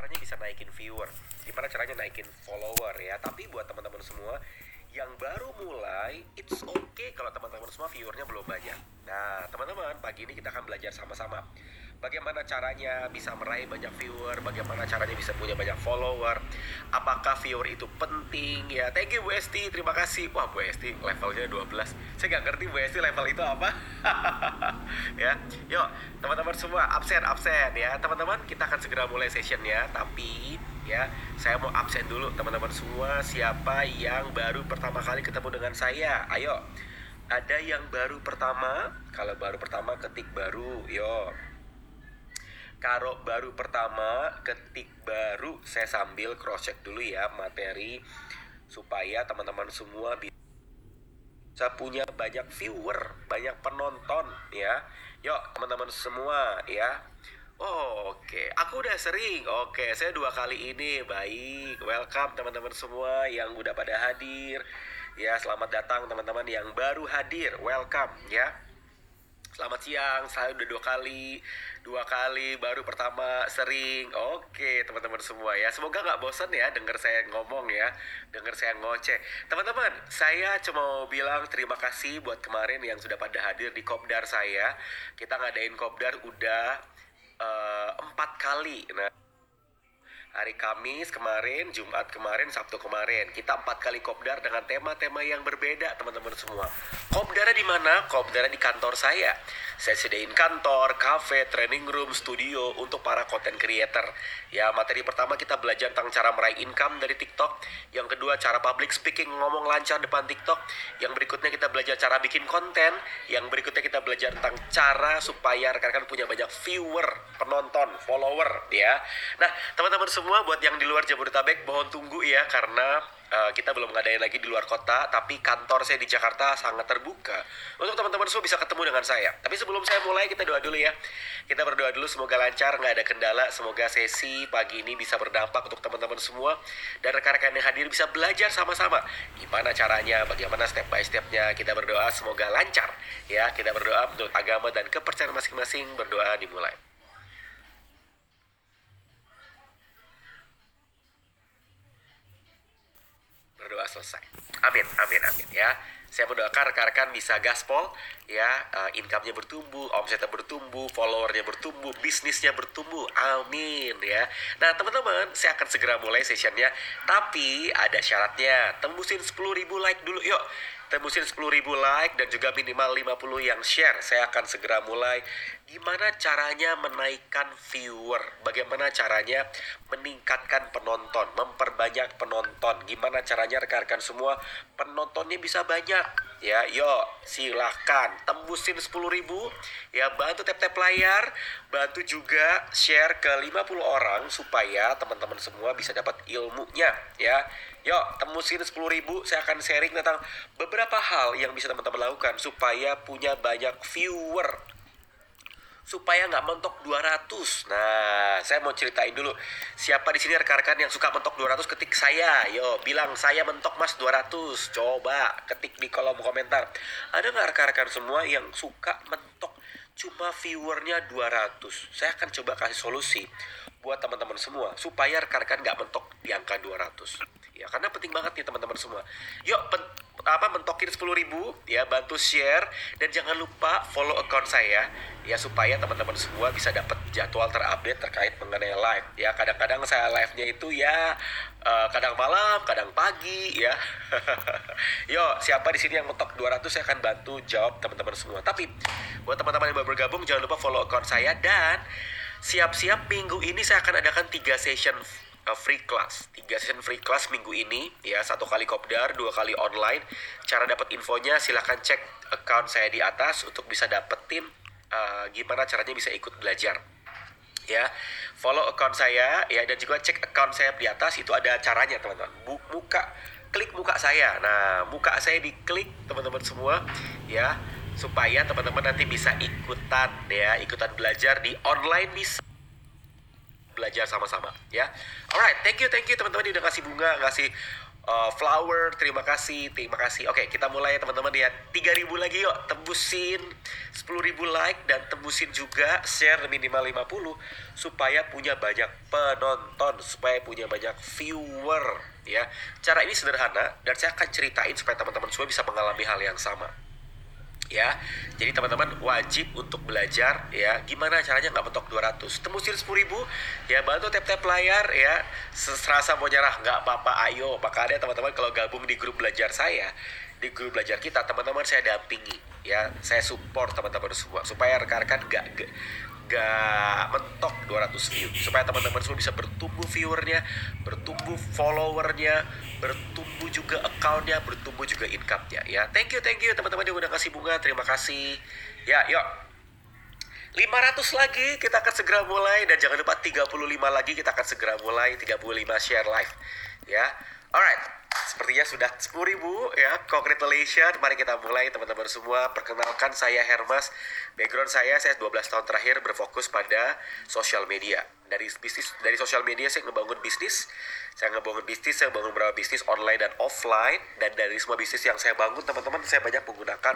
caranya bisa naikin viewer gimana caranya naikin follower ya. Tapi buat teman-teman semua yang baru mulai it's okay kalau teman-teman semua viewernya belum banyak. Nah teman-teman pagi ini kita akan belajar sama-sama bagaimana caranya bisa meraih banyak viewer, bagaimana caranya bisa punya banyak follower, apakah viewer itu penting ya. Thank you Bu Esti, terima kasih. Wah Bu Esti levelnya 12. Saya nggak ngerti Bu Esti level itu apa. ya, yuk teman-teman semua absen absen ya. Teman-teman kita akan segera mulai sessionnya, tapi ya saya mau absen dulu teman-teman semua siapa yang baru pertama kali ketemu dengan saya ayo ada yang baru pertama kalau baru pertama ketik baru yo karo baru pertama ketik baru saya sambil cross check dulu ya materi supaya teman-teman semua bisa punya banyak viewer, banyak penonton ya. Yuk teman-teman semua ya. Oh, oke, okay. aku udah sering. Oke, okay, saya dua kali ini. Baik, welcome teman-teman semua yang udah pada hadir. Ya, selamat datang teman-teman yang baru hadir. Welcome ya. Selamat siang, saya udah dua kali dua kali baru pertama sering. Oke teman-teman semua ya. Semoga nggak bosan ya dengar saya ngomong ya dengar saya ngoceh. Teman-teman saya cuma mau bilang terima kasih buat kemarin yang sudah pada hadir di kopdar saya. Kita ngadain kopdar udah uh, empat kali. Nah hari Kamis kemarin, Jumat kemarin, Sabtu kemarin. Kita empat kali kopdar dengan tema-tema yang berbeda, teman-teman semua. Kopdar di mana? Kopdar di kantor saya. Saya sediain kantor, cafe, training room, studio untuk para content creator. Ya, materi pertama kita belajar tentang cara meraih income dari TikTok. Yang kedua, cara public speaking, ngomong lancar depan TikTok. Yang berikutnya kita belajar cara bikin konten. Yang berikutnya kita belajar tentang cara supaya rekan-rekan punya banyak viewer, penonton, follower, ya. Nah, teman-teman semua buat yang di luar Jabodetabek, mohon tunggu ya karena uh, kita belum ngadain lagi di luar kota, tapi kantor saya di Jakarta sangat terbuka untuk teman-teman semua bisa ketemu dengan saya. Tapi sebelum saya mulai, kita doa dulu ya. Kita berdoa dulu semoga lancar, nggak ada kendala. Semoga sesi pagi ini bisa berdampak untuk teman-teman semua dan rekan-rekan yang hadir bisa belajar sama-sama gimana caranya, bagaimana step by stepnya. Kita berdoa semoga lancar ya. Kita berdoa untuk agama dan kepercayaan masing-masing. Berdoa dimulai. Berdoa selesai. Amin, amin, amin ya. Saya mendoakan rekan-rekan bisa gaspol ya, uh, income-nya bertumbuh, omsetnya bertumbuh, followernya bertumbuh, bisnisnya bertumbuh. Amin ya. Nah, teman-teman, saya akan segera mulai sessionnya, tapi ada syaratnya. Tembusin 10.000 like dulu yuk tembusin 10 ribu like dan juga minimal 50 yang share. Saya akan segera mulai. Gimana caranya menaikkan viewer? Bagaimana caranya meningkatkan penonton, memperbanyak penonton? Gimana caranya rekan-rekan semua penontonnya bisa banyak? Ya, yuk silahkan tembusin 10 ribu. Ya, bantu tap-tap layar, bantu juga share ke 50 orang supaya teman-teman semua bisa dapat ilmunya. Ya, Yuk, tembusin 10 ribu, saya akan sharing tentang beberapa hal yang bisa teman-teman lakukan supaya punya banyak viewer. Supaya nggak mentok 200. Nah, saya mau ceritain dulu. Siapa di sini rekan-rekan yang suka mentok 200 ketik saya. Yo, bilang saya mentok mas 200. Coba ketik di kolom komentar. Ada nggak rekan-rekan semua yang suka mentok cuma viewernya 200? Saya akan coba kasih solusi buat teman-teman semua supaya rekan-rekan nggak mentok di angka 200 ya karena penting banget nih teman-teman semua. Yuk pen, apa mentokin 10 ribu ya bantu share dan jangan lupa follow account saya ya supaya teman-teman semua bisa dapat jadwal terupdate terkait mengenai live. Ya kadang-kadang saya live nya itu ya uh, kadang malam kadang pagi ya. Yuk siapa di sini yang mentok 200 saya akan bantu jawab teman-teman semua. Tapi buat teman-teman yang baru bergabung jangan lupa follow account saya dan siap-siap minggu ini saya akan adakan tiga session uh, free class. Tiga session free class minggu ini ya. Satu kali kopdar dua kali online. Cara dapat infonya silahkan cek account saya di atas untuk bisa dapetin uh, gimana caranya bisa ikut belajar. Ya follow account saya ya dan juga cek account saya di atas itu ada caranya teman-teman. Buka klik muka saya. Nah muka saya diklik teman-teman semua ya supaya teman-teman nanti bisa ikutan ya, ikutan belajar di online bisa belajar sama-sama ya. Alright, thank you, thank you teman-teman udah kasih bunga, ngasih uh, flower, terima kasih, terima kasih. Oke, kita mulai ya teman-teman ya. 3000 lagi yuk, tembusin 10.000 like dan tembusin juga share minimal 50 supaya punya banyak penonton supaya punya banyak viewer ya. Cara ini sederhana dan saya akan ceritain supaya teman-teman semua bisa mengalami hal yang sama ya. Jadi teman-teman wajib untuk belajar ya. Gimana caranya nggak mentok 200 tembusin 10 ribu ya. Bantu tap-tap layar ya. Serasa mau nyerah nggak apa-apa. Ayo makanya teman-teman kalau gabung di grup belajar saya di grup belajar kita teman-teman saya dampingi ya. Saya support teman-teman semua supaya rekan-rekan gak, gak gak mentok 200 view. Supaya teman-teman semua bisa bertumbuh viewernya bertumbuh followernya bertumbuh juga accountnya bertumbuh juga income-nya. Ya thank you thank you teman-teman yang udah kasih bunga. Terima kasih. Ya yuk. 500 lagi kita akan segera mulai. Dan jangan lupa 35 lagi kita akan segera mulai. 35 share live. Ya alright sepertinya sudah 10 ribu ya. Congratulations. Mari kita mulai teman-teman semua. Perkenalkan saya Hermas. Background saya saya 12 tahun terakhir berfokus pada sosial media dari bisnis dari sosial media saya ngebangun bisnis. Saya ngebangun bisnis saya bangun beberapa bisnis online dan offline. Dan dari semua bisnis yang saya bangun teman-teman saya banyak menggunakan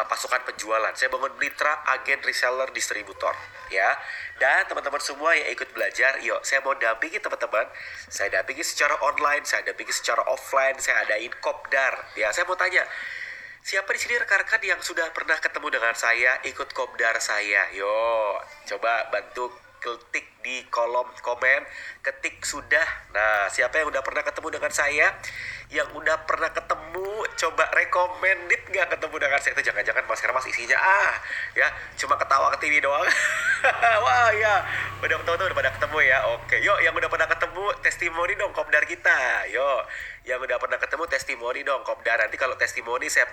uh, pasukan penjualan. Saya bangun mitra agen reseller distributor ya. Dan teman-teman semua yang ikut belajar yuk saya mau dampingi teman-teman. Saya dampingi secara online saya dampingi secara offline saya adain kopdar ya. Saya mau tanya Siapa di sini rekan-rekan yang sudah pernah ketemu dengan saya, ikut kopdar saya? Yo, coba bantu ketik di kolom komen ketik sudah. Nah siapa yang udah pernah ketemu dengan saya yang udah pernah ketemu coba recommended nggak ketemu dengan saya? Itu jangan-jangan mas isinya ah ya cuma ketawa ke TV doang. Wah ya udah ketemu udah pada ketemu ya oke. Yuk yang udah pernah ketemu testimoni dong kopdar kita. Yuk yang udah pernah ketemu testimoni dong kopdar nanti kalau testimoni saya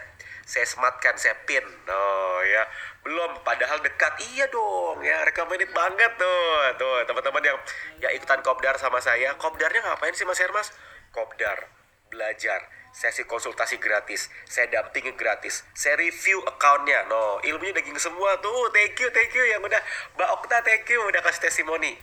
saya sematkan saya pin. Oh ya belum padahal dekat. Iya dong ya recommended banget tuh tuh teman-teman yang ya ikutan kopdar sama saya kopdarnya ngapain sih mas Hermas? Kopdar belajar. Sesi konsultasi gratis saya dampingi gratis. Saya review accountnya. No ilmunya daging semua tuh. Thank you thank you. Yang udah Mbak Okta thank you. Udah kasih testimoni.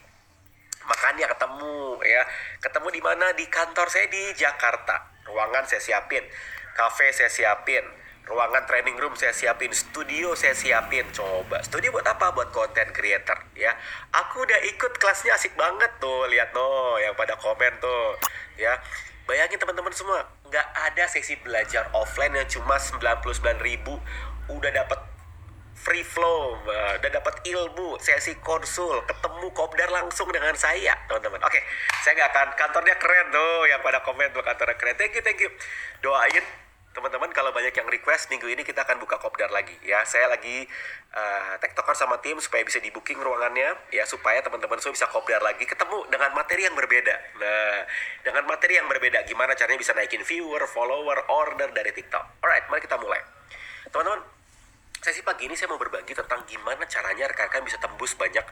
Makanya ketemu ya. Ketemu di mana? Di kantor saya di Jakarta. Ruangan saya siapin. Cafe saya siapin ruangan training room saya siapin, studio saya siapin. Coba, studio buat apa? Buat content creator ya. Aku udah ikut kelasnya asik banget tuh, lihat tuh yang pada komen tuh ya. Bayangin teman-teman semua, nggak ada sesi belajar offline yang cuma 99 ribu udah dapat free flow, udah dapat ilmu, sesi konsul, ketemu kopdar langsung dengan saya, teman-teman. Oke, saya nggak akan kantornya keren tuh, yang pada komen tuh kantornya keren. Thank you, thank you. Doain teman-teman kalau banyak yang request minggu ini kita akan buka kopdar lagi. Ya saya lagi uh, tektokan sama tim supaya bisa di booking ruangannya. Ya supaya teman-teman semua bisa kopdar lagi ketemu dengan materi yang berbeda. Nah dengan materi yang berbeda gimana caranya bisa naikin viewer follower order dari TikTok? Alright mari kita mulai. Teman-teman sesi pagi ini saya mau berbagi tentang gimana caranya rekan-rekan bisa tembus banyak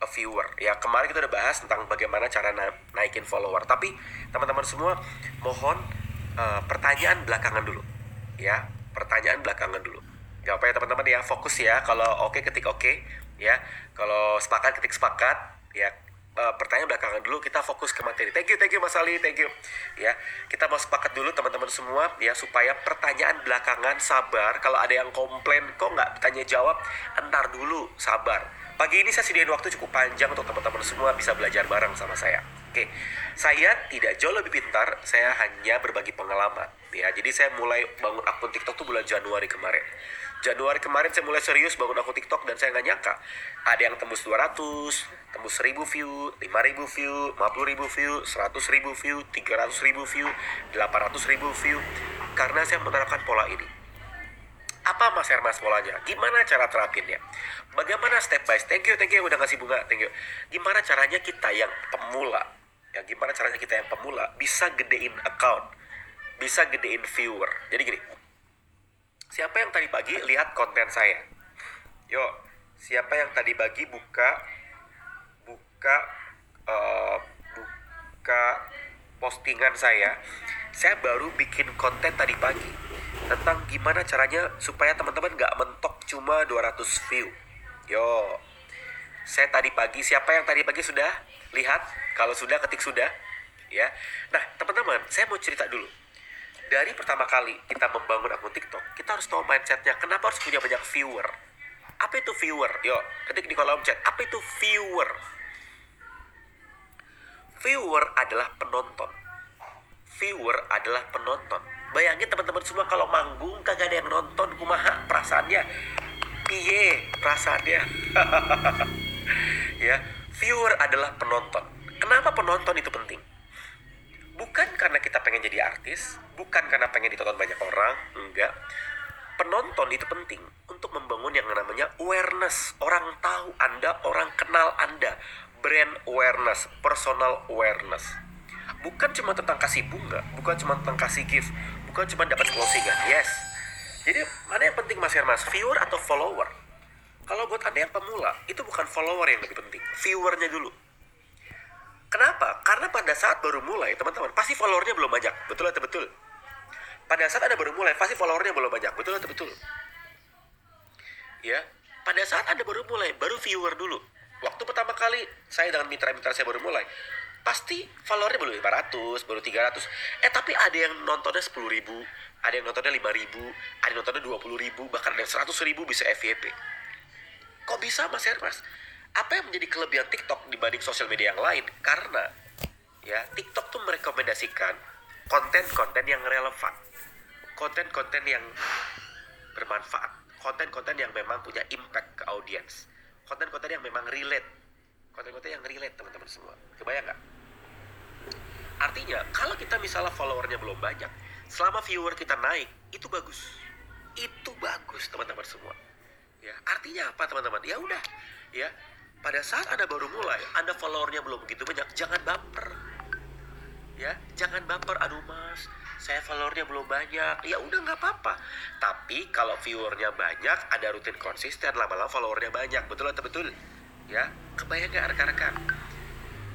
uh, viewer. Ya kemarin kita udah bahas tentang bagaimana cara na naikin follower. Tapi teman-teman semua mohon uh, pertanyaan belakangan dulu. Ya pertanyaan belakangan dulu. Gak apa ya teman-teman ya fokus ya. Kalau oke okay, ketik oke okay, ya. Kalau sepakat ketik sepakat ya. Uh, pertanyaan belakangan dulu kita fokus ke materi. Thank you thank you Mas Ali thank you. Ya kita mau sepakat dulu teman-teman semua ya supaya pertanyaan belakangan sabar. Kalau ada yang komplain kok nggak tanya jawab? Entar dulu sabar. Pagi ini saya sediain waktu cukup panjang untuk teman-teman semua bisa belajar bareng sama saya. Oke, saya tidak jauh lebih pintar, saya hanya berbagi pengalaman. Ya, jadi saya mulai bangun akun TikTok tuh bulan Januari kemarin. Januari kemarin saya mulai serius bangun akun TikTok dan saya nggak nyangka ada yang tembus 200, tembus 1000 view, 5000 view, 50000 view, 100000 view, 300000 view, 800000 view karena saya menerapkan pola ini. Apa Mas Hermas polanya? Gimana cara terapinnya? Bagaimana step by step? Thank you, thank you udah ngasih bunga, thank you. Gimana caranya kita yang pemula ya gimana caranya kita yang pemula bisa gedein account bisa gedein viewer. Jadi gini siapa yang tadi pagi lihat konten saya? Yuk siapa yang tadi pagi buka buka uh, buka postingan saya? Saya baru bikin konten tadi pagi tentang gimana caranya supaya teman-teman nggak mentok cuma 200 view. Yo saya tadi pagi siapa yang tadi pagi sudah lihat kalau sudah ketik sudah ya. Nah teman-teman saya mau cerita dulu. Dari pertama kali kita membangun akun TikTok kita harus tahu mindsetnya. Kenapa harus punya banyak viewer? Apa itu viewer? Yuk ketik di kolom chat. Apa itu viewer? Viewer adalah penonton. Viewer adalah penonton. Bayangin teman-teman semua kalau manggung kagak ada yang nonton. Kumaha perasaannya? Piye perasaannya? Ya viewer adalah penonton. Kenapa penonton itu penting? Bukan karena kita pengen jadi artis bukan karena pengen ditonton banyak orang enggak. Penonton itu penting untuk membangun yang namanya awareness. Orang tahu anda orang kenal anda. Brand awareness personal awareness. Bukan cuma tentang kasih bunga bukan cuma tentang kasih gift bukan cuma dapat closingan yes. Jadi mana yang penting mas Hermas viewer atau follower kalau buat anda yang pemula itu bukan follower yang lebih penting viewernya dulu Kenapa? Karena pada saat baru mulai, teman-teman, pasti followernya belum banyak. Betul atau betul? pada saat Anda baru mulai, pasti followernya belum banyak. Betul atau betul? Ya, pada saat Anda baru mulai, baru viewer dulu. Waktu pertama kali saya dengan mitra-mitra saya baru mulai, pasti followernya baru 500, baru 300. Eh, tapi ada yang nontonnya 10 ribu, ada yang nontonnya 5 ribu, ada yang nontonnya 20 ribu, bahkan ada yang 100 ribu bisa FYP. Kok bisa Mas Hermas? Apa yang menjadi kelebihan TikTok dibanding sosial media yang lain? Karena ya TikTok tuh merekomendasikan konten-konten yang relevan konten-konten yang bermanfaat, konten-konten yang memang punya impact ke audiens, konten-konten yang memang relate, konten-konten yang relate teman-teman semua. Kebayang nggak? Artinya kalau kita misalnya followernya belum banyak, selama viewer kita naik itu bagus, itu bagus teman-teman semua. Ya, artinya apa teman-teman? Ya udah, ya. Pada saat anda baru mulai, anda followernya belum begitu banyak, jangan baper. Ya, jangan baper. Aduh mas, saya followernya belum banyak. Ya udah nggak apa-apa. Tapi kalau viewernya banyak ada rutin konsisten lama-lama followernya banyak. Betul atau betul? Ya kebayang nggak rekan-rekan?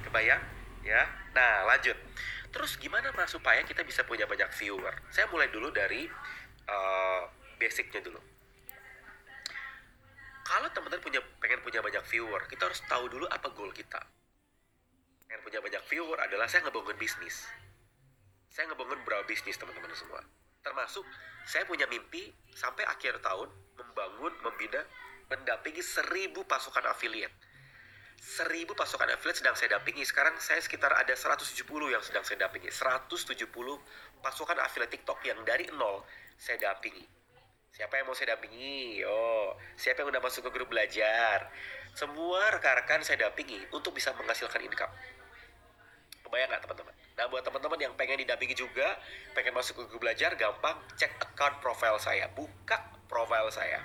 Kebayang? Ya nah lanjut. Terus gimana mas supaya kita bisa punya banyak viewer? Saya mulai dulu dari uh, basicnya dulu kalau teman-teman punya pengen punya banyak viewer kita harus tahu dulu apa goal kita pengen punya banyak viewer adalah saya ngebangun bisnis saya ngebangun berapa bisnis teman-teman semua. Termasuk saya punya mimpi sampai akhir tahun membangun, membina, mendampingi seribu pasukan afiliat. Seribu pasukan affiliate sedang saya dampingi. Sekarang saya sekitar ada 170 yang sedang saya dampingi. 170 pasukan affiliate TikTok yang dari nol saya dampingi. Siapa yang mau saya dampingi? Yo, siapa yang udah masuk ke grup belajar? Semua rekan-rekan saya dampingi untuk bisa menghasilkan income. Kebayang nggak teman-teman? Nah buat teman-teman yang pengen didampingi juga, pengen masuk ke grup belajar, gampang cek account profile saya, buka profile saya,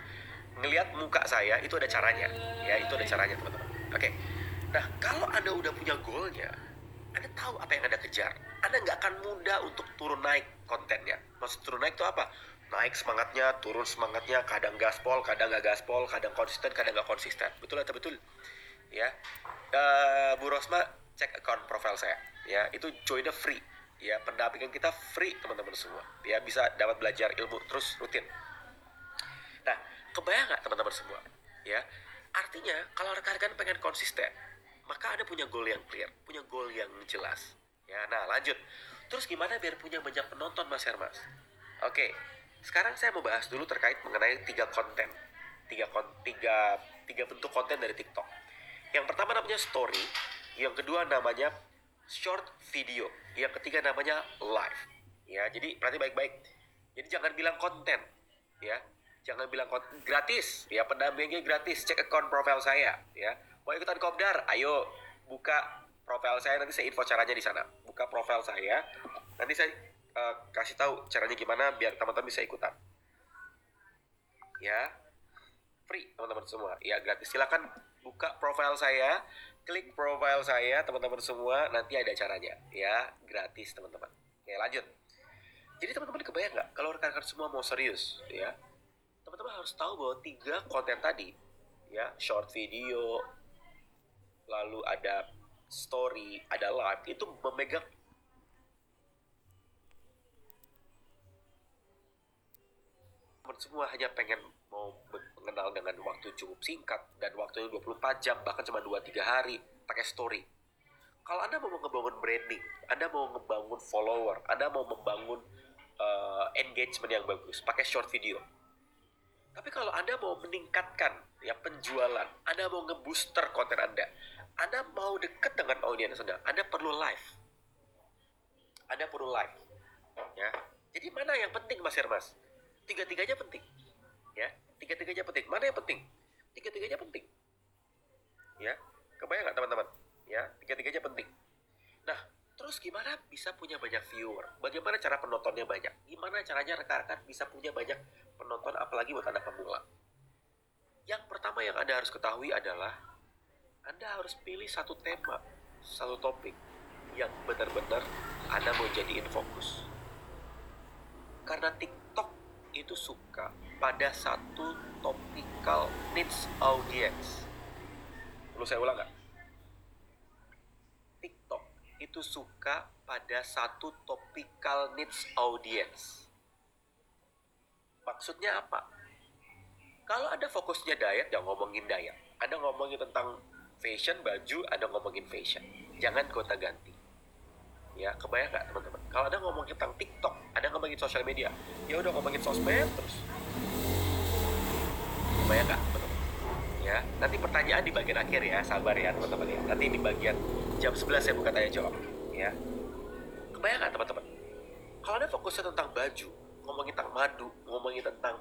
ngelihat muka saya itu ada caranya, ya itu ada caranya teman-teman. Oke, nah kalau anda udah punya goalnya, anda tahu apa yang anda kejar, anda nggak akan mudah untuk turun naik kontennya. Maksud turun naik itu apa? Naik semangatnya, turun semangatnya, kadang gaspol, kadang nggak gaspol, kadang konsisten, kadang nggak konsisten. Betul atau betul? Ya, uh, Bu Rosma cek account profile saya. Ya itu joinnya free. Ya pendampingan kita free teman-teman semua. Ya bisa dapat belajar ilmu terus rutin. Nah kebayang nggak teman-teman semua? Ya artinya kalau rekan-rekan pengen konsisten maka ada punya goal yang clear punya goal yang jelas. Ya nah lanjut. Terus gimana biar punya banyak penonton mas Hermas? Oke sekarang saya mau bahas dulu terkait mengenai tiga konten tiga kon tiga tiga bentuk konten dari TikTok yang pertama namanya story yang kedua namanya short video. Yang ketiga namanya live. Ya, jadi berarti baik-baik. Jadi jangan bilang konten, ya. Jangan bilang konten gratis. Ya, pendampingnya gratis. Cek account profile saya, ya. Mau ikutan kopdar? Ayo buka profile saya nanti saya info caranya di sana. Buka profile saya. Nanti saya uh, kasih tahu caranya gimana biar teman-teman bisa ikutan. Ya. Free teman-teman semua. Ya, gratis. Silakan buka profile saya klik profile saya teman-teman semua nanti ada caranya ya gratis teman-teman oke lanjut jadi teman-teman kebayang nggak kalau rekan-rekan semua mau serius ya teman-teman harus tahu bahwa tiga konten tadi ya short video lalu ada story ada live itu memegang semua hanya pengen mau mengenal dengan waktu cukup singkat dan waktunya 24 jam bahkan cuma 2-3 hari pakai story kalau anda mau ngebangun branding anda mau ngebangun follower anda mau membangun uh, engagement yang bagus pakai short video tapi kalau anda mau meningkatkan ya penjualan anda mau ngebooster konten anda Anda mau dekat dengan audiens Anda, Anda perlu live. Anda perlu live. Ya. Jadi mana yang penting Mas Hermas? Tiga-tiganya penting. Ya, tiga-tiganya penting. Mana yang penting? Tiga-tiganya penting. Ya, kebayang nggak teman-teman? Ya, tiga-tiganya penting. Nah, terus gimana bisa punya banyak viewer? Bagaimana cara penontonnya banyak? Gimana caranya rekan-rekan bisa punya banyak penonton apalagi buat Anda pemula? Yang pertama yang Anda harus ketahui adalah Anda harus pilih satu tema, satu topik yang benar-benar Anda mau jadiin fokus. Karena TikTok itu suka pada satu topical niche audience. Perlu saya ulang nggak? TikTok itu suka pada satu topical niche audience. Maksudnya apa? Kalau ada fokusnya diet, jangan ngomongin diet. Ada ngomongin tentang fashion, baju, ada ngomongin fashion. Jangan kota ganti. Ya, kebayang nggak teman-teman? Kalau ada ngomongin tentang TikTok, ada ngomongin sosial media, ya udah ngomongin sosmed terus. Kebayang nggak? Ya, nanti pertanyaan di bagian akhir ya, sabar ya teman-teman ya. Nanti di bagian jam 11 saya buka tanya jawab. Ya, kebayang nggak teman-teman? Kalau ada fokusnya tentang baju, ngomongin tentang madu, ngomongin tentang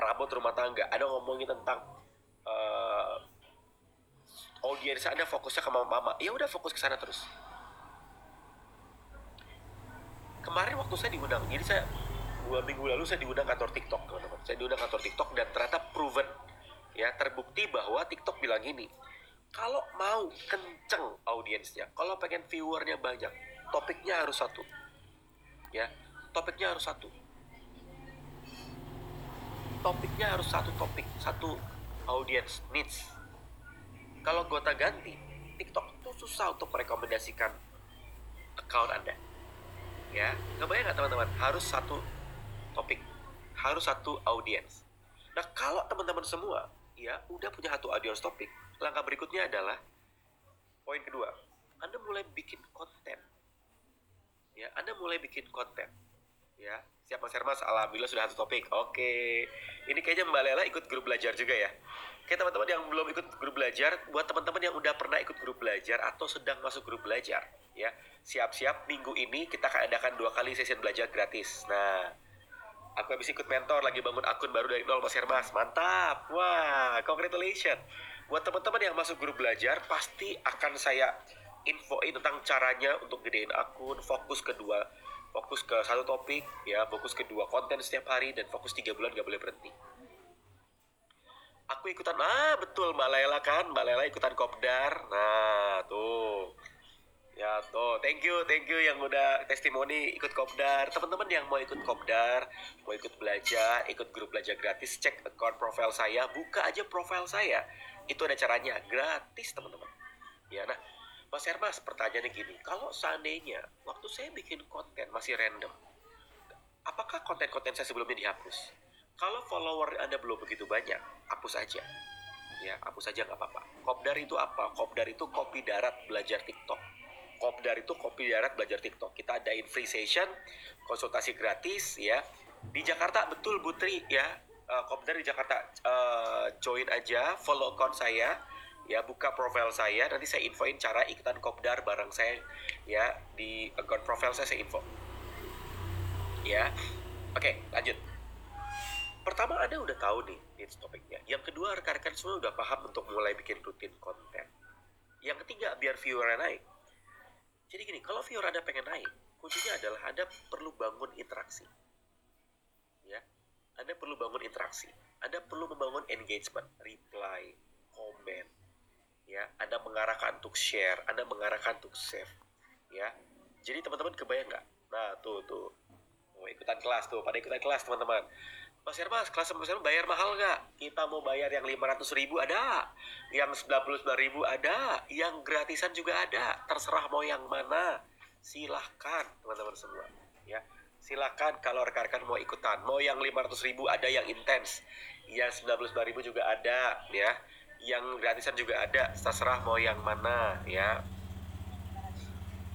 perabot rumah tangga, ada ngomongin tentang uh, audiens ada fokusnya ke mama-mama, ya udah fokus ke sana terus. Kemarin waktu saya diundang, jadi saya dua minggu lalu saya diundang kantor TikTok, teman-teman. Saya diundang kantor TikTok dan ternyata proven, ya terbukti bahwa TikTok bilang gini, kalau mau kenceng audiensnya, kalau pengen viewernya banyak, topiknya harus satu, ya topiknya harus satu. Topiknya harus satu topik satu audience needs. Kalau gonta ganti TikTok itu susah untuk merekomendasikan account anda ya nggak bayang nggak teman-teman? Harus satu topik. Harus satu audience nah kalau teman-teman semua ya udah punya satu audience topik langkah berikutnya adalah poin kedua. Anda mulai bikin konten. Ya anda mulai bikin konten. Ya siap Mas? Hermas alhamdulillah sudah satu topik. Oke. Ini kayaknya Mbak Lela ikut grup belajar juga ya? Oke teman-teman yang belum ikut grup belajar buat teman-teman yang udah pernah ikut grup belajar atau sedang masuk grup belajar ya. Siap-siap minggu ini kita akan adakan dua kali sesi belajar gratis. Nah aku habis ikut mentor lagi bangun akun baru dari nol Mas Hermas. Mantap! Wah congratulations! Buat teman-teman yang masuk grup belajar pasti akan saya infoin tentang caranya untuk gedein akun fokus kedua fokus ke satu topik ya fokus ke dua konten setiap hari dan fokus tiga bulan gak boleh berhenti. Aku ikutan ah betul mbak Lela kan? Mbak Lela ikutan kopdar. Nah ya tuh thank you thank you yang udah testimoni ikut kopdar teman-teman yang mau ikut kopdar mau ikut belajar ikut grup belajar gratis cek account profile saya buka aja profile saya itu ada caranya gratis teman-teman ya nah Mas Hermas, pertanyaannya gini, kalau seandainya waktu saya bikin konten masih random, apakah konten-konten saya sebelumnya dihapus? Kalau follower Anda belum begitu banyak, hapus aja. Ya, hapus aja nggak apa-apa. Kopdar itu apa? Kopdar itu kopi darat belajar TikTok. Kopdar itu kopi darat belajar TikTok. Kita adain free session, konsultasi gratis ya. Di Jakarta betul Butri ya. Uh, Kopdar di Jakarta. Uh, join aja, follow account saya ya. Buka profil saya nanti saya infoin cara ikutan kopdar bareng saya ya. Di account profile saya saya info. Ya. Oke lanjut. Pertama anda udah tahu nih needs topiknya. Yang kedua rekan-rekan semua udah paham untuk mulai bikin rutin konten. Yang ketiga biar viewernya naik jadi gini kalau viewer anda pengen naik kuncinya adalah anda perlu bangun interaksi. Ya anda perlu bangun interaksi anda perlu membangun engagement reply komen ya Anda mengarahkan untuk share Anda mengarahkan untuk save. Ya jadi teman-teman kebayang nggak? Nah tuh tuh. Mau ikutan kelas tuh pada ikutan kelas teman-teman Mas Hermas, kelas sama Hermas bayar mahal nggak? Kita mau bayar yang 500 ribu ada, yang 99 ribu ada, yang gratisan juga ada. Terserah mau yang mana. Silahkan teman-teman semua. Ya, silahkan kalau rekan-rekan mau ikutan. Mau yang 500 ribu ada yang intens, yang 99 ribu juga ada, ya yang gratisan juga ada terserah mau yang mana ya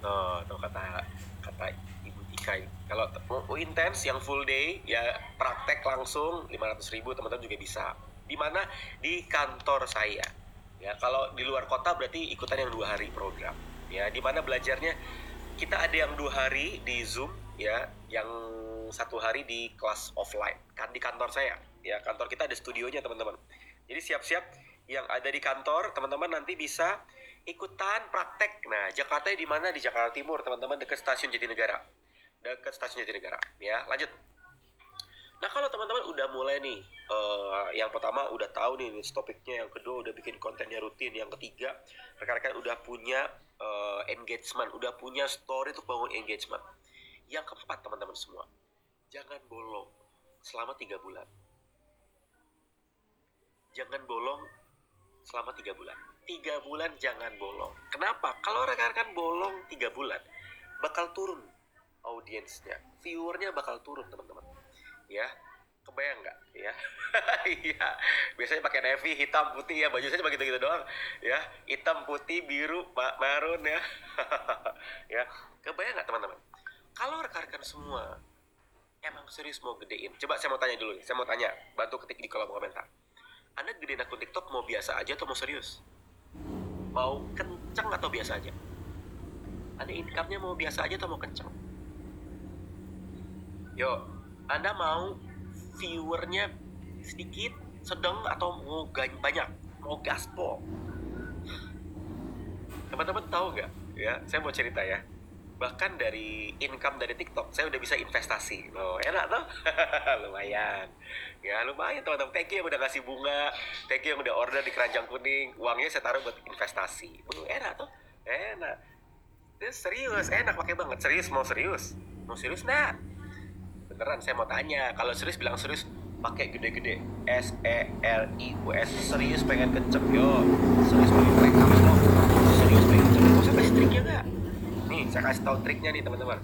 no, no kata kata ibu Tika kalau mau intens yang full day ya praktek langsung 500 ribu teman-teman juga bisa di mana di kantor saya Ya, kalau di luar kota berarti ikutan yang dua hari program. Ya, di mana belajarnya kita ada yang dua hari di Zoom, ya, yang satu hari di kelas offline kan di kantor saya. Ya, kantor kita ada studionya teman-teman. Jadi siap-siap yang ada di kantor teman-teman nanti bisa ikutan praktek. Nah, Jakarta di mana? Di Jakarta Timur, teman-teman dekat stasiun Jatinegara. Dekat stasiun Jatinegara. Ya, lanjut. Nah kalau teman-teman udah mulai nih, uh, yang pertama udah tahu nih topiknya, yang kedua udah bikin kontennya rutin, yang ketiga rekan-rekan udah punya uh, engagement, udah punya story untuk bangun engagement. Yang keempat teman-teman semua, jangan bolong selama tiga bulan. Jangan bolong selama tiga bulan. Tiga bulan jangan bolong. Kenapa? Kalau rekan-rekan bolong tiga bulan, bakal turun audiensnya, viewernya bakal turun teman-teman. Ya kebayang nggak? Ya iya. Biasanya pakai navy hitam putih ya baju saya cuma gitu gitu doang. Ya hitam putih biru marun ya. Ya kebayang nggak teman-teman? Kalau rekan-rekan semua emang serius mau gedein coba saya mau tanya dulu nih saya mau tanya bantu ketik di kolom komentar. Anda gedein akun tiktok mau biasa aja atau mau serius? Mau kenceng atau biasa aja? Anda income-nya mau biasa aja atau mau kenceng yuk anda mau viewernya sedikit, sedang atau mau banyak, mau gaspol? Teman-teman tahu nggak? Ya, saya mau cerita ya. Bahkan dari income dari TikTok, saya udah bisa investasi. Loh, enak tuh? lumayan. Ya, lumayan teman-teman. Thank you yang udah kasih bunga. Thank you yang udah order di keranjang kuning. Uangnya saya taruh buat investasi. Loh, enak tuh? Enak. Ini serius, enak pakai banget. Serius, mau serius? Mau serius, nah? Beneran saya mau tanya. Kalau serius bilang serius pakai gede-gede. S E L I U S. Serius pengen kenceng yo. Serius pengen rekam lo serius pengen kenceng. Mau saya kasih triknya nggak? Nih saya kasih tahu triknya nih teman-teman.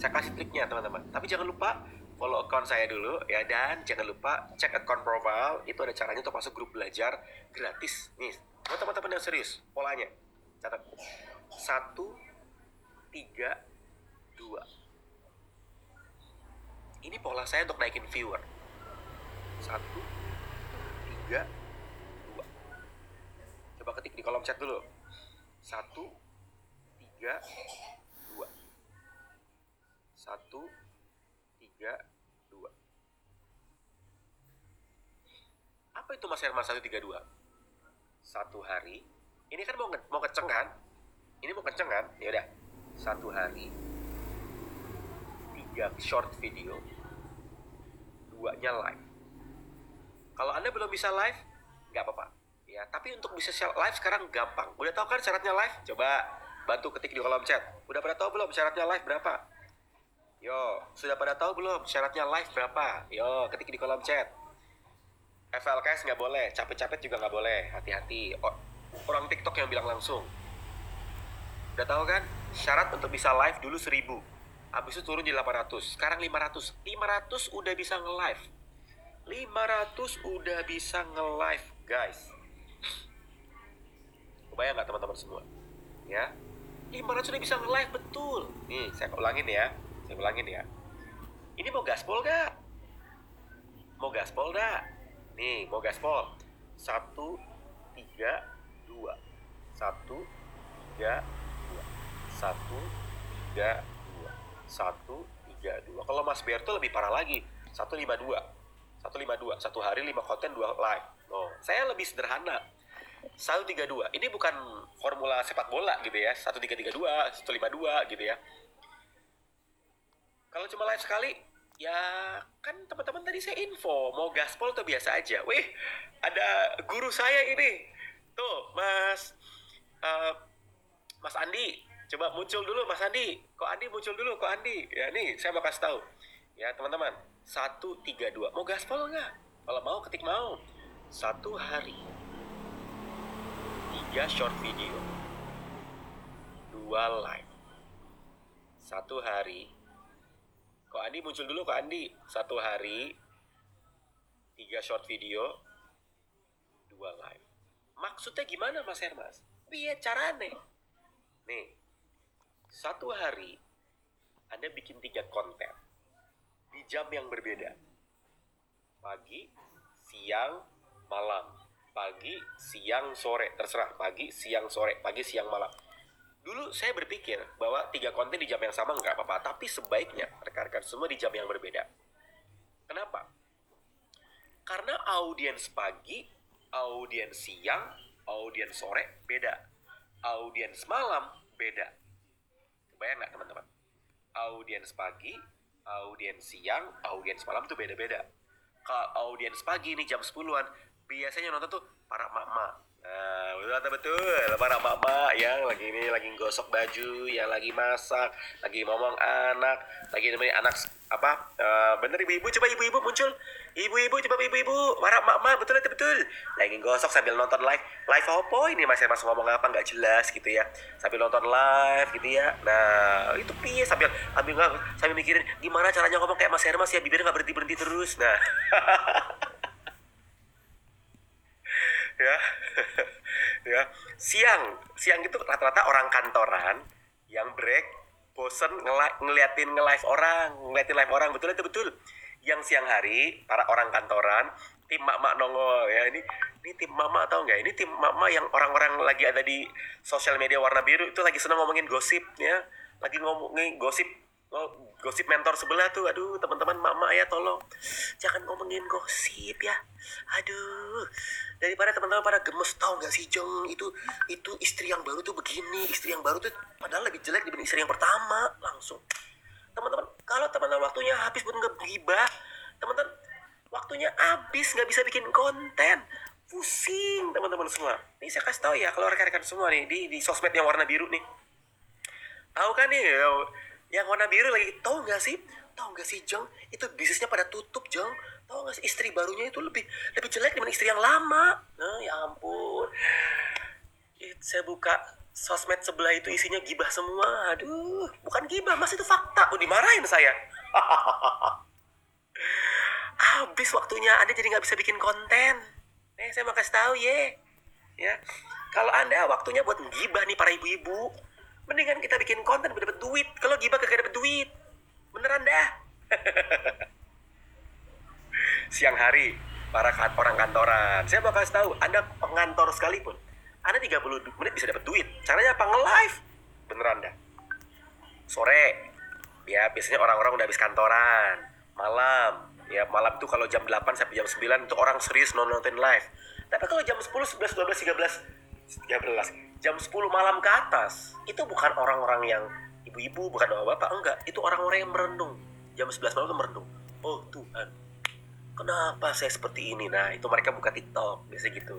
Saya kasih triknya teman-teman. Tapi jangan lupa follow account saya dulu ya. Dan jangan lupa cek account profile. Itu ada caranya untuk masuk grup belajar gratis. Nih buat teman-teman yang serius polanya. Catat. Satu tiga dua ini pola saya untuk naikin viewer. Satu tiga dua. Coba ketik di kolom chat dulu. Satu tiga dua. Satu tiga dua. Apa itu mas Herman satu tiga dua? Satu hari. Ini kan mau mau kenceng kan? Ini mau kenceng kan? Ya udah. Satu hari tiga short video duanya live. Kalau Anda belum bisa live, nggak apa-apa. Ya, tapi untuk bisa live sekarang gampang. Udah tahu kan syaratnya live? Coba bantu ketik di kolom chat. Udah pada tahu belum syaratnya live berapa? Yo, sudah pada tahu belum syaratnya live berapa? Yo, ketik di kolom chat. FLKS nggak boleh, capek-capek juga nggak boleh. Hati-hati. Orang TikTok yang bilang langsung. Udah tahu kan? Syarat untuk bisa live dulu 1000 Habis itu turun jadi 800. Sekarang 500. 500 udah bisa nge-live. 500 udah bisa nge-live, guys. Kebayang nggak teman-teman semua? Ya. 500 udah bisa nge-live betul. Nih, saya ulangin ya. Saya ulangin ya. Ini mau gaspol gak? Mau gaspol gak? Nih, mau gaspol. Satu, tiga, dua. Satu, tiga, dua. Satu, tiga, satu tiga dua. Kalau Mas Berto lebih parah lagi. Satu lima dua. Satu lima dua. Satu hari lima konten dua live. Oh saya lebih sederhana. Satu tiga dua. Ini bukan formula sepak bola gitu ya. Satu tiga tiga dua. Satu lima dua gitu ya. Kalau cuma live sekali ya kan teman-teman tadi saya info. Mau gaspol tuh biasa aja. Wih ada guru saya ini. Tuh mas uh, mas Andi Coba muncul dulu Mas Andi. Kok Andi muncul dulu? Kok Andi? Ya nih, saya mau kasih tahu. Ya teman-teman, satu tiga dua. Mau gaspol nggak? Kalau mau ketik mau. Satu hari. Tiga short video. Dua live. Satu hari. Kok Andi muncul dulu kok Andi? Satu hari. Tiga short video. Dua live. Maksudnya gimana Mas Hermas? Biar carane. Nih, satu hari Anda bikin tiga konten di jam yang berbeda. Pagi, siang, malam. pagi, siang, sore, terserah pagi, siang, sore, pagi, siang, malam. Dulu saya berpikir bahwa tiga konten di jam yang sama nggak apa-apa, tapi sebaiknya rekan-rekan semua di jam yang berbeda. Kenapa? Karena audiens pagi, audiens siang, audiens sore beda. Audiens malam beda. Kebayang nggak teman-teman? Audiens pagi, audiens siang, audiens malam tuh beda-beda. Kalau audiens pagi ini jam 10-an, biasanya nonton tuh para emak-emak. Nah, betul betul, para emak-emak yang lagi ini lagi gosok baju, yang lagi masak, lagi ngomong anak, lagi nemenin anak apa? Uh, bener ibu-ibu, coba ibu-ibu muncul. Ibu-ibu, coba ibu-ibu, para emak-emak, betul betul betul. Lagi gosok sambil nonton live. Live apa ini masih masuk ngomong apa nggak jelas gitu ya. Sambil nonton live gitu ya. Nah, itu piye sambil sambil sambil mikirin gimana caranya ngomong kayak Mas Hermas ya bibirnya nggak berhenti berhenti terus. Nah. ya ya siang siang itu rata-rata orang kantoran yang break bosen ngel- ngeliatin nge-live orang ngeliatin live orang betul itu betul yang siang hari para orang kantoran tim mak-mak nongol ya ini ini tim mama atau enggak ini tim mama yang orang-orang lagi ada di sosial media warna biru itu lagi seneng ngomongin gosip ya. Lagi ngomongin gosip oh, gosip mentor sebelah tuh aduh teman-teman mama ya tolong jangan ngomongin gosip ya. Aduh. Daripada teman-teman pada gemes tau gak sih Jong itu itu istri yang baru tuh begini istri yang baru tuh padahal lebih jelek dibanding istri yang pertama. Langsung teman-teman kalau teman-teman waktunya habis buat ngegibah teman-teman waktunya habis nggak bisa bikin konten. Pusing teman-teman semua. Ini saya kasih tahu ya kalau rekan-rekan semua nih di di sosmed yang warna biru nih. Tahu kan nih yang warna biru lagi tahu nggak sih? Tahu nggak sih Jong? Itu bisnisnya pada tutup Jong. Tahu nggak sih istri barunya itu lebih lebih jelek dibanding istri yang lama? Nah ya ampun. Saya buka sosmed sebelah itu isinya gibah semua. Aduh bukan gibah mas itu fakta. Udah dimarahin saya. Habis waktunya anda jadi nggak bisa bikin konten. Eh saya mau kasih tahu ye. Ya. Kalau anda waktunya buat gibah nih para ibu-ibu mendingan kita bikin konten biar dapat duit. Kalau gibah kagak dapat duit beneran dah. Siang hari para orang kantoran. Saya mau kasih tahu anda pengantor sekalipun anda 30 menit bisa dapat duit. Caranya apa? Nge-live. Beneran dah. Sore. Ya biasanya orang-orang udah habis kantoran. Malam. Ya malam itu kalau jam 8 sampai jam 9 itu orang serius nonton live. Tapi kalau jam 10, 11, 12, 13 13 jam 10 malam ke atas itu bukan orang-orang yang ibu-ibu bukan bapak-bapak enggak. Itu orang-orang yang merenung jam 11 malam itu merenung oh Tuhan kenapa saya seperti ini? Nah itu mereka buka TikTok biasa gitu.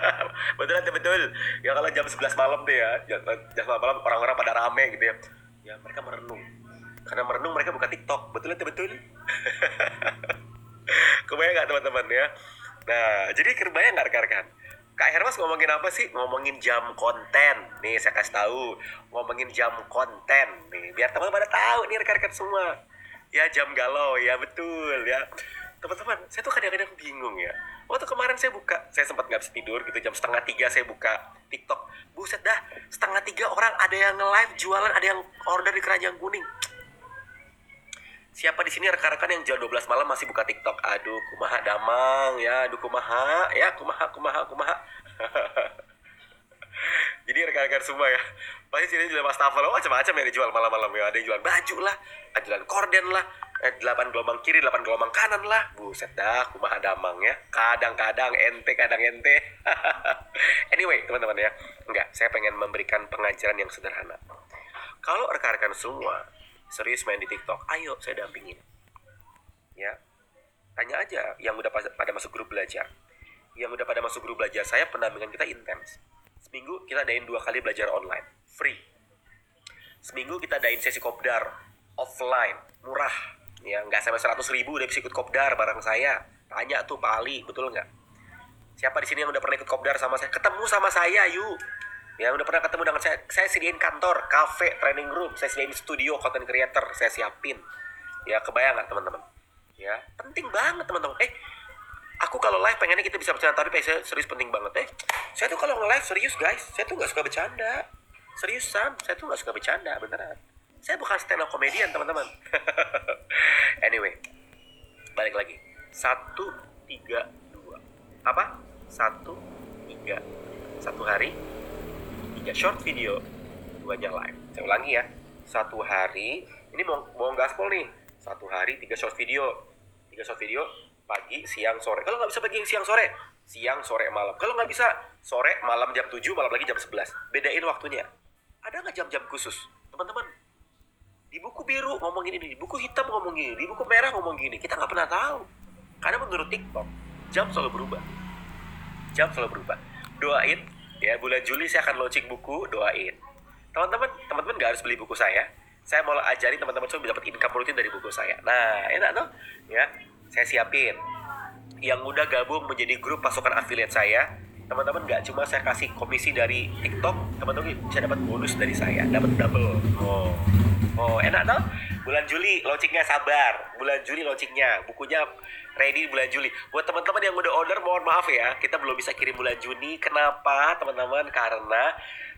Betul betul. Ya kalau jam 11 malam deh ya jam, jam malam orang-orang pada rame gitu ya. Ya mereka merenung. Karena merenung mereka buka TikTok. Betul betul betul? Kebayang nggak teman-teman ya? Nah jadi kebayang nggak rekan-rekan? Kak Hermas ngomongin apa sih? Ngomongin jam konten. Nih saya kasih tahu, ngomongin jam konten. Nih biar teman-teman pada tahu nih rekan-rekan semua. Ya jam galau. Ya betul ya. Teman-teman, saya tuh kadang-kadang bingung ya. Waktu kemarin saya buka, saya sempat nggak bisa tidur gitu jam setengah tiga saya buka TikTok. Buset dah, setengah tiga orang ada yang nge-live jualan, ada yang order di keranjang kuning. Siapa di sini rekan-rekan yang jam 12 malam masih buka TikTok? Aduh, kumaha damang ya, aduh kumaha ya, kumaha kumaha kumaha. Jadi rekan-rekan semua ya, pasti sini jual wastafel macam-macam yang dijual malam-malam ya. Ada yang jual baju lah, ada jualan korden lah, eh, 8 gelombang kiri, 8 gelombang kanan lah. Buset dah, kumaha damang ya. Kadang-kadang ente, kadang ente. anyway, teman-teman ya. Enggak, saya pengen memberikan pengajaran yang sederhana. Kalau rekan-rekan semua serius main di TikTok, ayo saya dampingin. Ya, tanya aja yang udah pada masuk grup belajar. Yang udah pada masuk grup belajar, saya pendampingan kita intens. Seminggu kita adain dua kali belajar online, free. Seminggu kita adain sesi kopdar, offline, murah. Ya, nggak sampai 100 ribu udah bisa ikut kopdar bareng saya. Tanya tuh Pak Ali, betul nggak? Siapa di sini yang udah pernah ikut kopdar sama saya? Ketemu sama saya, yuk yang udah pernah ketemu dengan saya. Saya sediain kantor cafe training room. Saya sediain studio content creator. Saya siapin. Ya kebayang nggak teman-teman? Ya penting banget teman-teman. Eh aku kalau live pengennya kita bisa bercanda tapi saya serius penting banget. Eh saya tuh kalau nge-live serius guys. Saya tuh nggak suka bercanda. Seriusan saya tuh nggak suka bercanda beneran saya bukan stand up comedian teman-teman. Anyway balik lagi. Satu tiga dua. Apa? Satu tiga. Satu hari tiga short video duanya live. Saya ulangi ya. Satu hari ini mau mau gaspol nih. Satu hari tiga short video. Tiga short video pagi siang sore. Kalau nggak bisa pagi siang sore. Siang sore malam. Kalau nggak bisa sore malam jam 7 malam lagi jam 11 bedain waktunya. Ada nggak jam-jam khusus? Teman-teman di buku biru ngomong gini di buku hitam ngomong gini di buku merah ngomong gini. Kita nggak pernah tahu. Karena menurut TikTok jam selalu berubah. Jam selalu berubah. Doain ya bulan Juli saya akan launching buku doain. Teman-teman teman-teman nggak harus beli buku saya. Saya mau ajarin teman-teman semua dapat income rutin dari buku saya. Nah enak tuh ya. Saya siapin. Yang udah gabung menjadi grup pasukan affiliate saya. Teman-teman nggak cuma saya kasih komisi dari TikTok teman-teman bisa dapat bonus dari saya. Dapat double. Oh oh enak tuh bulan Juli launchingnya sabar. Bulan Juli launchingnya. Bukunya ready bulan Juli. Buat teman-teman yang udah order mohon maaf ya. Kita belum bisa kirim bulan Juni. Kenapa teman-teman? Karena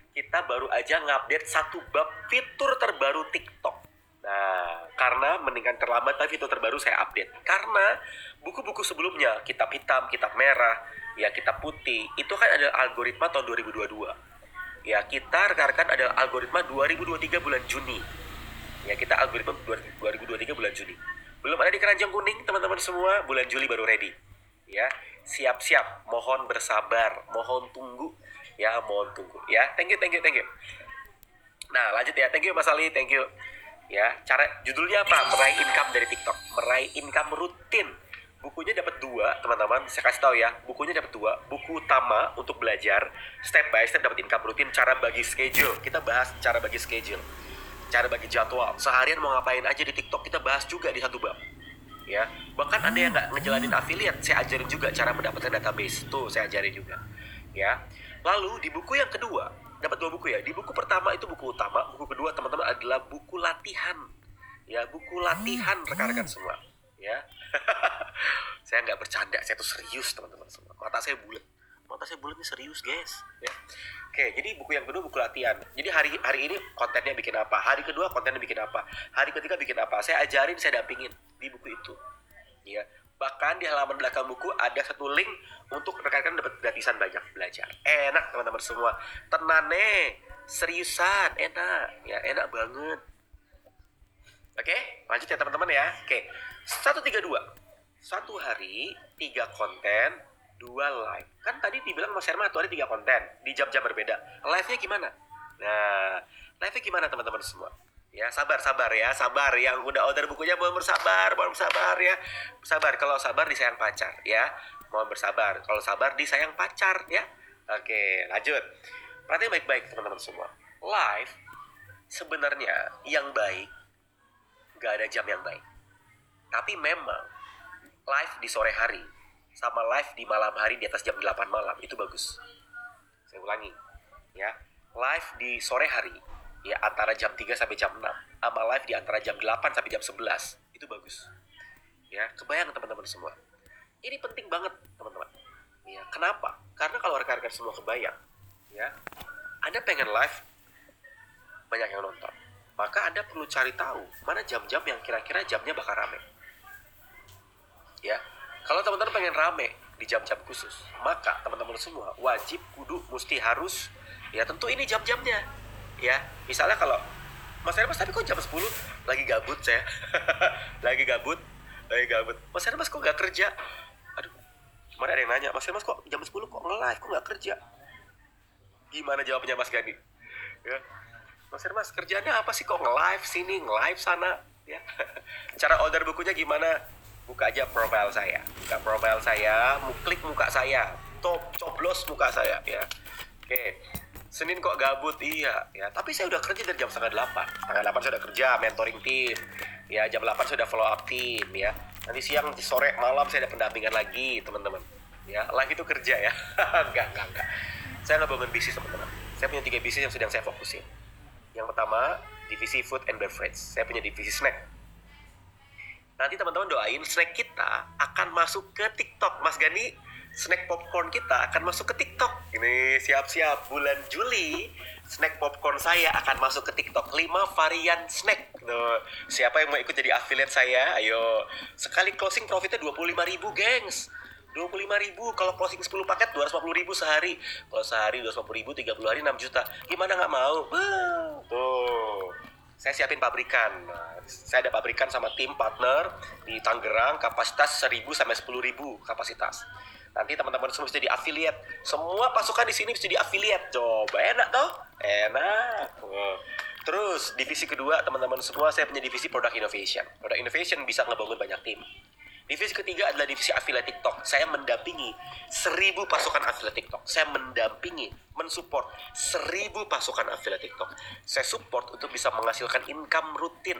kita baru aja ngupdate satu bab fitur terbaru TikTok. Nah, karena mendingan terlambat tapi fitur terbaru saya update. Karena buku-buku sebelumnya, kitab hitam, kitab merah, ya kitab putih, itu kan ada algoritma tahun 2022. Ya, kita rekan-rekan ada algoritma 2023 bulan Juni. Ya, kita algoritma 2023 bulan Juni. Belum ada di keranjang kuning, teman-teman semua, bulan Juli baru ready. Ya, siap-siap, mohon bersabar, mohon tunggu. Ya, mohon tunggu. Ya, thank you, thank you, thank you. Nah, lanjut ya. Thank you Mas Ali, thank you ya cara judulnya apa meraih income dari TikTok meraih income rutin bukunya dapat dua teman-teman saya kasih tahu ya bukunya dapat dua buku utama untuk belajar step by step dapat income rutin cara bagi schedule kita bahas cara bagi schedule cara bagi jadwal. Seharian mau ngapain aja di TikTok kita bahas juga di satu bab. Ya. Bahkan ada yang nggak ngejalanin affiliate saya ajarin juga cara mendapatkan database. Tuh saya ajarin juga. Ya. Lalu di buku yang kedua dapat dua buku ya. Di buku pertama itu buku utama, buku kedua teman-teman adalah buku latihan. Ya, buku latihan rekan-rekan semua. Ya, saya nggak bercanda, saya tuh serius teman-teman semua. Mata saya bulat, mata saya bulat ini serius guys. Ya, oke. Jadi buku yang kedua buku latihan. Jadi hari hari ini kontennya bikin apa? Hari kedua kontennya bikin apa? Hari ketiga bikin apa? Saya ajarin, saya dampingin di buku itu. Ya, Bahkan di halaman belakang buku ada satu link untuk rekan-rekan dapat gratisan banyak belajar. Enak teman-teman semua. Tenane, seriusan, enak. Ya, enak banget. Oke, lanjut ya teman-teman ya. Oke, satu tiga dua. Satu hari, tiga konten, dua live. Kan tadi dibilang Mas Herma satu hari tiga konten, di jam-jam berbeda. Live-nya gimana? Nah, live-nya gimana teman-teman semua? ya sabar sabar ya sabar yang udah order bukunya mohon bersabar mohon bersabar ya sabar kalau sabar disayang pacar ya mohon bersabar kalau sabar disayang pacar ya oke lanjut perhatian baik-baik teman-teman semua live sebenarnya yang baik gak ada jam yang baik tapi memang live di sore hari sama live di malam hari di atas jam 8 malam. Itu bagus. Saya ulangi ya. Live di sore hari ya antara jam 3 sampai jam 6 sama live di antara jam 8 sampai jam 11 itu bagus. Ya kebayang teman-teman semua. Ini penting banget teman-teman. Ya kenapa? Karena kalau rekan-rekan semua kebayang ya anda pengen live banyak yang nonton. Maka anda perlu cari tahu mana jam-jam yang kira-kira jamnya bakal rame. Ya kalau teman-teman pengen rame di jam-jam khusus maka teman-teman semua wajib kudu mesti harus ya tentu ini jam-jamnya ya. Misalnya kalau Mas Hermas tapi kok jam 10 lagi gabut saya. Lagi gabut lagi gabut. Mas Hermas kok gak kerja? Aduh kemarin ada yang nanya Mas Hermas kok jam 10 kok nge-live? Kok gak kerja? Gimana jawabnya Mas Gani? Ya. Mas Hermas kerjanya apa sih? Kok nge-live sini nge-live sana? Ya. Cara order bukunya gimana buka aja profile saya. Buka profile saya klik muka saya. Top coblos muka saya ya. Oke. Senin kok gabut? Iya ya. Tapi saya udah kerja dari jam setengah delapan. Setengah delapan sudah kerja mentoring tim. Ya jam delapan sudah follow up tim ya. Nanti siang sore malam saya ada pendampingan lagi teman-teman. Ya live itu kerja ya. Enggak enggak enggak. Saya nggak bangun bisnis teman-teman. Saya punya tiga bisnis yang sedang saya fokusin. Yang pertama divisi food and beverage. Saya punya divisi snack nanti teman-teman doain snack kita akan masuk ke TikTok Mas Gani snack popcorn kita akan masuk ke TikTok. Ini siap-siap bulan Juli snack popcorn saya akan masuk ke TikTok 5 varian snack. Tuh, siapa yang mau ikut jadi affiliate saya? Ayo. Sekali closing profitnya 25 ribu, gengs. 25 ribu kalau closing 10 paket 250 ribu sehari kalau sehari 250 ribu 30 hari 6 juta gimana nggak mau tuh saya siapin pabrikan. Saya ada pabrikan sama tim partner di Tangerang kapasitas 1000 sampai 10 ribu kapasitas. Nanti teman-teman semua bisa di affiliate. Semua pasukan di sini bisa di affiliate coba enak toh? Enak. Terus divisi kedua teman-teman semua saya punya divisi product innovation. Product innovation bisa ngebangun banyak tim Divisi ketiga adalah divisi affiliate TikTok. Saya mendampingi seribu pasukan affiliate TikTok. Saya mendampingi, mensupport seribu pasukan affiliate TikTok. Saya support untuk bisa menghasilkan income rutin.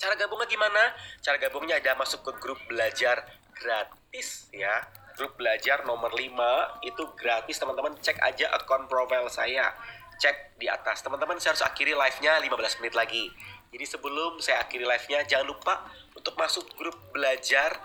Cara gabungnya gimana? Cara gabungnya ada masuk ke grup belajar gratis ya. Grup belajar nomor 5 itu gratis teman-teman cek aja akun profile saya. Cek di atas. Teman-teman saya harus akhiri live-nya 15 menit lagi. Jadi sebelum saya akhiri live-nya jangan lupa untuk masuk grup belajar